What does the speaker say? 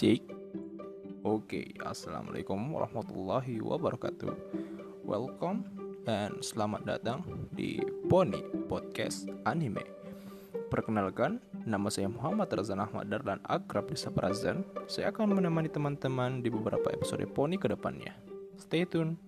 Cik. Oke, Assalamualaikum warahmatullahi wabarakatuh. Welcome dan selamat datang di Pony Podcast Anime. Perkenalkan, nama saya Muhammad Razan Ahmad dan akrab di Razan Saya akan menemani teman-teman di beberapa episode Pony ke depannya. Stay tune.